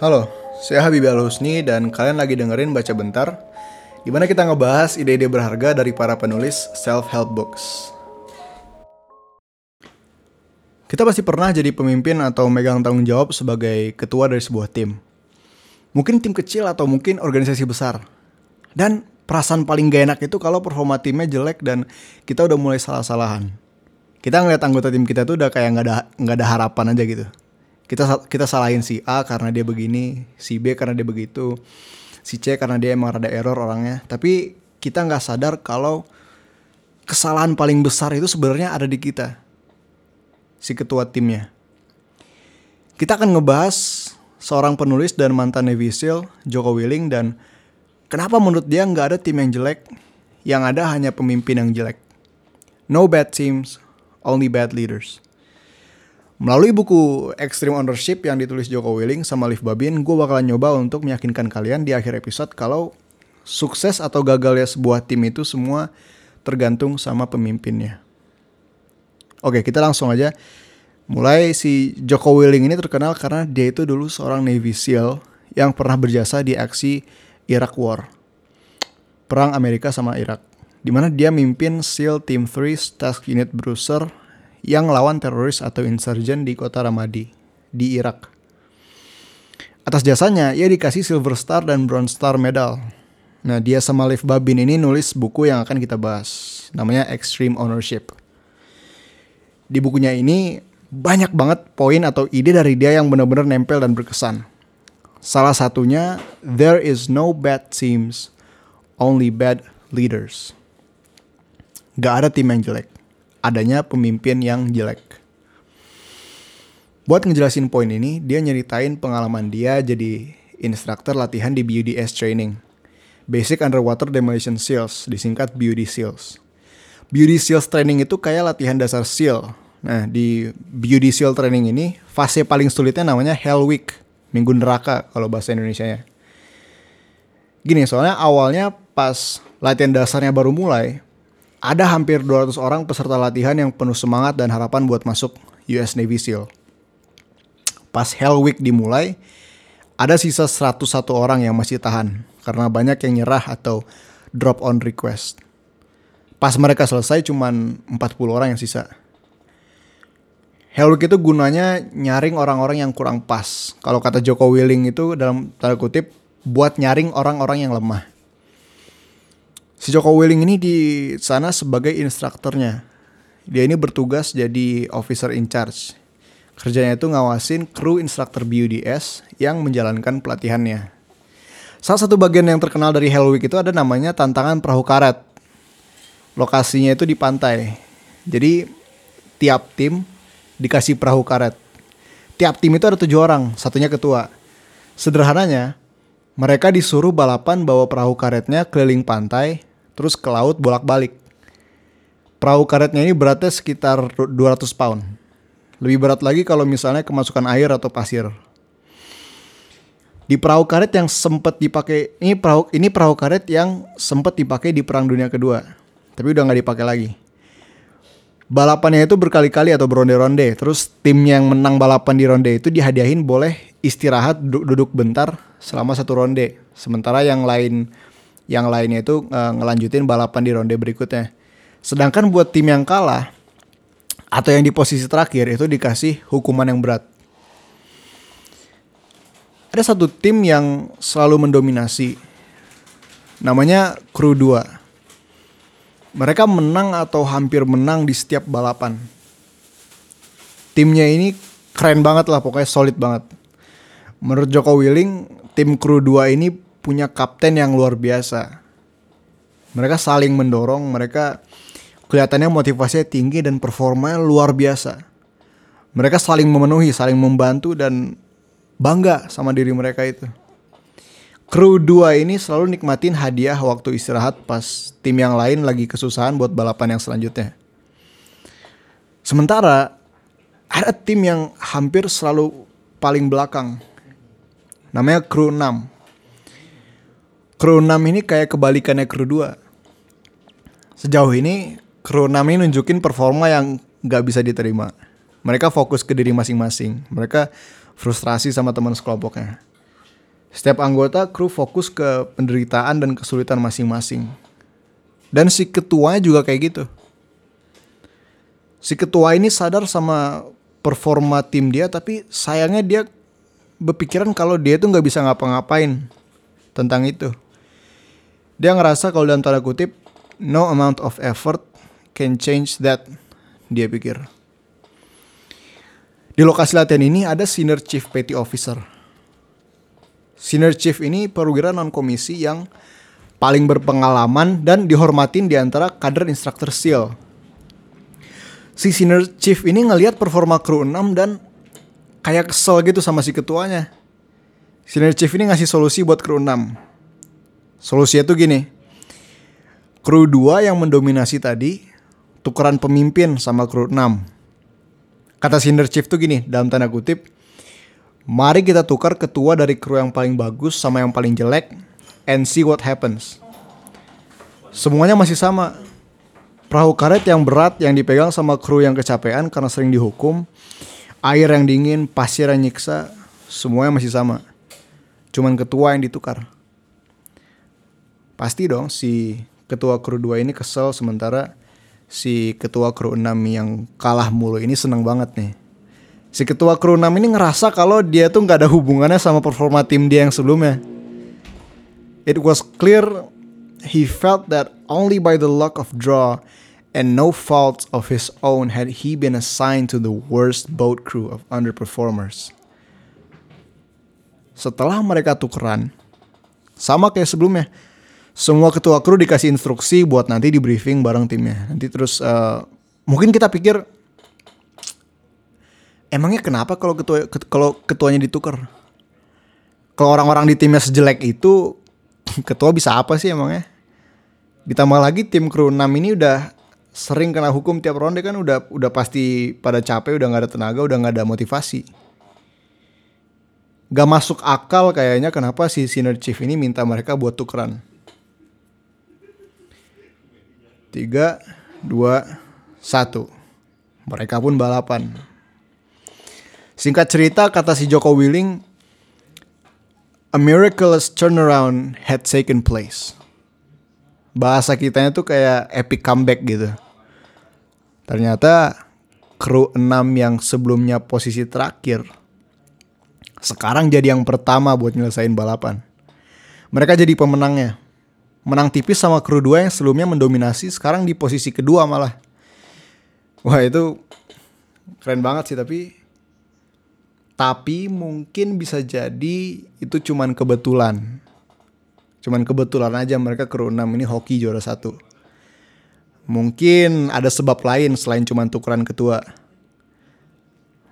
Halo, saya Habibie Al Husni dan kalian lagi dengerin Baca Bentar di mana kita ngebahas ide-ide berharga dari para penulis self-help books. Kita pasti pernah jadi pemimpin atau megang tanggung jawab sebagai ketua dari sebuah tim. Mungkin tim kecil atau mungkin organisasi besar. Dan perasaan paling gak enak itu kalau performa timnya jelek dan kita udah mulai salah-salahan. Kita ngeliat anggota tim kita tuh udah kayak nggak ada nggak ada harapan aja gitu kita kita salahin si A karena dia begini, si B karena dia begitu, si C karena dia emang ada error orangnya. Tapi kita nggak sadar kalau kesalahan paling besar itu sebenarnya ada di kita, si ketua timnya. Kita akan ngebahas seorang penulis dan mantan Navy SEAL, Joko Willing, dan kenapa menurut dia nggak ada tim yang jelek, yang ada hanya pemimpin yang jelek. No bad teams, only bad leaders. Melalui buku Extreme Ownership yang ditulis Joko Willing sama Liv Babin, gue bakalan nyoba untuk meyakinkan kalian di akhir episode kalau sukses atau gagalnya sebuah tim itu semua tergantung sama pemimpinnya. Oke, kita langsung aja. Mulai si Joko Willing ini terkenal karena dia itu dulu seorang Navy SEAL yang pernah berjasa di aksi Iraq War. Perang Amerika sama Irak. Di mana dia mimpin SEAL Team 3 Task Unit Bruiser yang melawan teroris atau insurgen di kota Ramadi di Irak. Atas jasanya, ia dikasih Silver Star dan Bronze Star Medal. Nah, dia sama Liv Babin ini nulis buku yang akan kita bahas. Namanya Extreme Ownership. Di bukunya ini banyak banget poin atau ide dari dia yang benar-benar nempel dan berkesan. Salah satunya, there is no bad teams, only bad leaders. Gak ada tim yang jelek adanya pemimpin yang jelek. Buat ngejelasin poin ini, dia nyeritain pengalaman dia jadi instruktur latihan di BUDS Training. Basic Underwater Demolition SEALs, disingkat BUD SEALs. BUD SEALs Training itu kayak latihan dasar SEAL. Nah, di BUD SEAL Training ini, fase paling sulitnya namanya Hell Week, minggu neraka kalau bahasa Indonesia-nya. Gini, soalnya awalnya pas latihan dasarnya baru mulai, ada hampir 200 orang peserta latihan yang penuh semangat dan harapan buat masuk US Navy SEAL. Pas Hell Week dimulai, ada sisa 101 orang yang masih tahan karena banyak yang nyerah atau drop on request. Pas mereka selesai cuman 40 orang yang sisa. Hell Week itu gunanya nyaring orang-orang yang kurang pas. Kalau kata Joko Willing itu dalam tanda kutip buat nyaring orang-orang yang lemah. Si Joko Willing ini di sana sebagai instrukturnya. Dia ini bertugas jadi officer in charge. Kerjanya itu ngawasin kru instruktur BUDS yang menjalankan pelatihannya. Salah satu bagian yang terkenal dari Hell Week itu ada namanya tantangan perahu karet. Lokasinya itu di pantai. Jadi tiap tim dikasih perahu karet. Tiap tim itu ada tujuh orang, satunya ketua. Sederhananya, mereka disuruh balapan bawa perahu karetnya keliling pantai terus ke laut bolak-balik. Perahu karetnya ini beratnya sekitar 200 pound. Lebih berat lagi kalau misalnya kemasukan air atau pasir. Di perahu karet yang sempat dipakai ini perahu ini perahu karet yang sempat dipakai di Perang Dunia Kedua, tapi udah nggak dipakai lagi. Balapannya itu berkali-kali atau beronde-ronde. Terus tim yang menang balapan di ronde itu dihadiahin boleh istirahat duduk bentar selama satu ronde. Sementara yang lain yang lainnya itu uh, ngelanjutin balapan di ronde berikutnya. Sedangkan buat tim yang kalah atau yang di posisi terakhir itu dikasih hukuman yang berat. Ada satu tim yang selalu mendominasi. Namanya Kru 2. Mereka menang atau hampir menang di setiap balapan. Timnya ini keren banget lah, pokoknya solid banget. Menurut Joko Willing, tim Kru 2 ini punya kapten yang luar biasa. Mereka saling mendorong, mereka kelihatannya motivasinya tinggi dan performanya luar biasa. Mereka saling memenuhi, saling membantu dan bangga sama diri mereka itu. Kru 2 ini selalu nikmatin hadiah waktu istirahat pas tim yang lain lagi kesusahan buat balapan yang selanjutnya. Sementara ada tim yang hampir selalu paling belakang. Namanya kru 6. Kru 6 ini kayak kebalikannya kru 2. Sejauh ini kru 6 ini nunjukin performa yang gak bisa diterima. Mereka fokus ke diri masing-masing. Mereka frustrasi sama teman sekelompoknya. Setiap anggota kru fokus ke penderitaan dan kesulitan masing-masing. Dan si ketuanya juga kayak gitu. Si ketua ini sadar sama performa tim dia, tapi sayangnya dia berpikiran kalau dia tuh nggak bisa ngapa-ngapain tentang itu. Dia ngerasa kalau dalam tanda kutip, no amount of effort can change that, dia pikir. Di lokasi latihan ini ada senior chief petty officer Senior Chief ini perwira non komisi yang paling berpengalaman dan dihormatin di antara kader instruktur SEAL. Si Senior Chief ini ngelihat performa kru 6 dan kayak kesel gitu sama si ketuanya. Senior Chief ini ngasih solusi buat kru 6. Solusinya tuh gini. Kru 2 yang mendominasi tadi tukeran pemimpin sama kru 6. Kata Senior Chief tuh gini dalam tanda kutip, Mari kita tukar ketua dari kru yang paling bagus sama yang paling jelek and see what happens. Semuanya masih sama. Perahu karet yang berat yang dipegang sama kru yang kecapean karena sering dihukum, air yang dingin, pasir yang nyiksa, semuanya masih sama. Cuman ketua yang ditukar. Pasti dong si ketua kru 2 ini kesel sementara si ketua kru 6 yang kalah mulu ini seneng banget nih si ketua kru 6 ini ngerasa kalau dia tuh nggak ada hubungannya sama performa tim dia yang sebelumnya. It was clear he felt that only by the luck of draw and no fault of his own had he been assigned to the worst boat crew of underperformers. Setelah mereka tukeran, sama kayak sebelumnya, semua ketua kru dikasih instruksi buat nanti di briefing bareng timnya. Nanti terus uh, mungkin kita pikir Emangnya kenapa kalau ketua kalau ketuanya ditukar? Kalau orang-orang di timnya sejelek itu, ketua bisa apa sih emangnya? Ditambah lagi tim kru 6 ini udah sering kena hukum tiap ronde kan udah udah pasti pada capek, udah nggak ada tenaga, udah nggak ada motivasi. Gak masuk akal kayaknya kenapa si senior chief ini minta mereka buat tukeran. Tiga, dua, satu. Mereka pun balapan. Singkat cerita, kata si Joko Willing, a miraculous turnaround had taken place. Bahasa kitanya tuh kayak epic comeback gitu. Ternyata kru 6 yang sebelumnya posisi terakhir sekarang jadi yang pertama buat nyelesain balapan. Mereka jadi pemenangnya. Menang tipis sama kru 2 yang sebelumnya mendominasi sekarang di posisi kedua malah. Wah itu keren banget sih tapi tapi mungkin bisa jadi itu cuman kebetulan. Cuman kebetulan aja mereka kru 6 ini hoki juara satu. Mungkin ada sebab lain selain cuman tukeran ketua.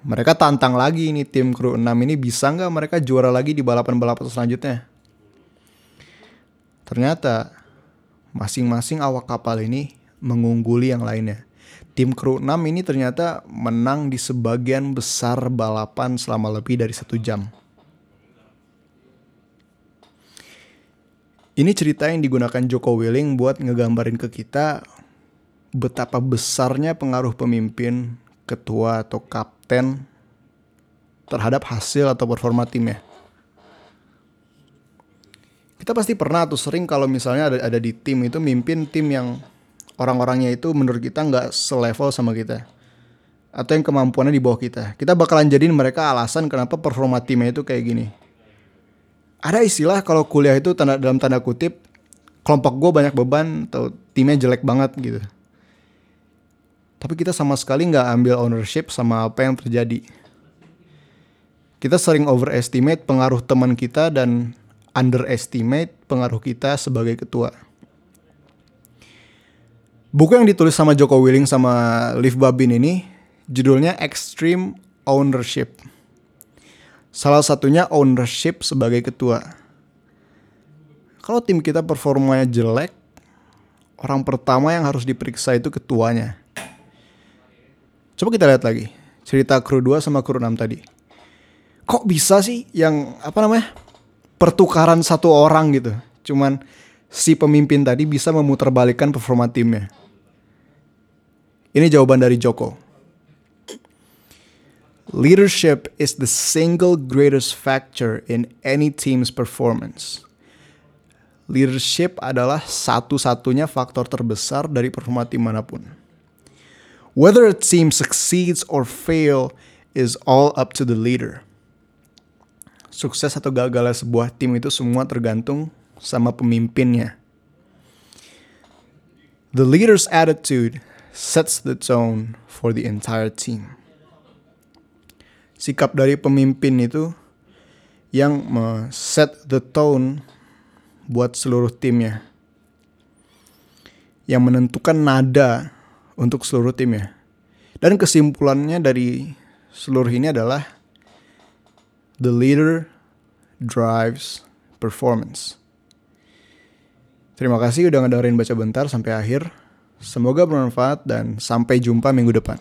Mereka tantang lagi ini tim kru 6 ini bisa nggak mereka juara lagi di balapan-balapan selanjutnya. Ternyata masing-masing awak kapal ini mengungguli yang lainnya tim kru 6 ini ternyata menang di sebagian besar balapan selama lebih dari satu jam. Ini cerita yang digunakan Joko Willing buat ngegambarin ke kita betapa besarnya pengaruh pemimpin, ketua atau kapten terhadap hasil atau performa timnya. Kita pasti pernah tuh sering kalau misalnya ada, ada di tim itu mimpin tim yang orang-orangnya itu menurut kita nggak selevel sama kita atau yang kemampuannya di bawah kita. Kita bakalan jadiin mereka alasan kenapa performa timnya itu kayak gini. Ada istilah kalau kuliah itu tanda dalam tanda kutip kelompok gue banyak beban atau timnya jelek banget gitu. Tapi kita sama sekali nggak ambil ownership sama apa yang terjadi. Kita sering overestimate pengaruh teman kita dan underestimate pengaruh kita sebagai ketua Buku yang ditulis sama Joko Willing sama Liv Babin ini judulnya Extreme Ownership. Salah satunya ownership sebagai ketua. Kalau tim kita performanya jelek, orang pertama yang harus diperiksa itu ketuanya. Coba kita lihat lagi cerita kru 2 sama kru 6 tadi. Kok bisa sih yang apa namanya? Pertukaran satu orang gitu. Cuman si pemimpin tadi bisa memutarbalikkan performa timnya. Ini jawaban dari Joko. Leadership is the single greatest factor in any team's performance. Leadership adalah satu-satunya faktor terbesar dari performa tim mana pun. Whether a team succeeds or fail is all up to the leader. Sukses atau gagalnya sebuah tim itu semua tergantung sama pemimpinnya. The leader's attitude sets the tone for the entire team. Sikap dari pemimpin itu yang set the tone buat seluruh timnya. Yang menentukan nada untuk seluruh timnya. Dan kesimpulannya dari seluruh ini adalah the leader drives performance. Terima kasih udah ngedengerin baca bentar sampai akhir. Semoga bermanfaat dan sampai jumpa minggu depan.